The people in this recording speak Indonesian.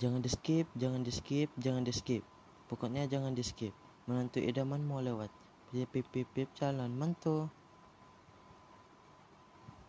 Jangan di skip, jangan di skip, jangan di skip. Pokoknya jangan di skip. Menantu idaman mau lewat. Pip pip pip, calon mantu.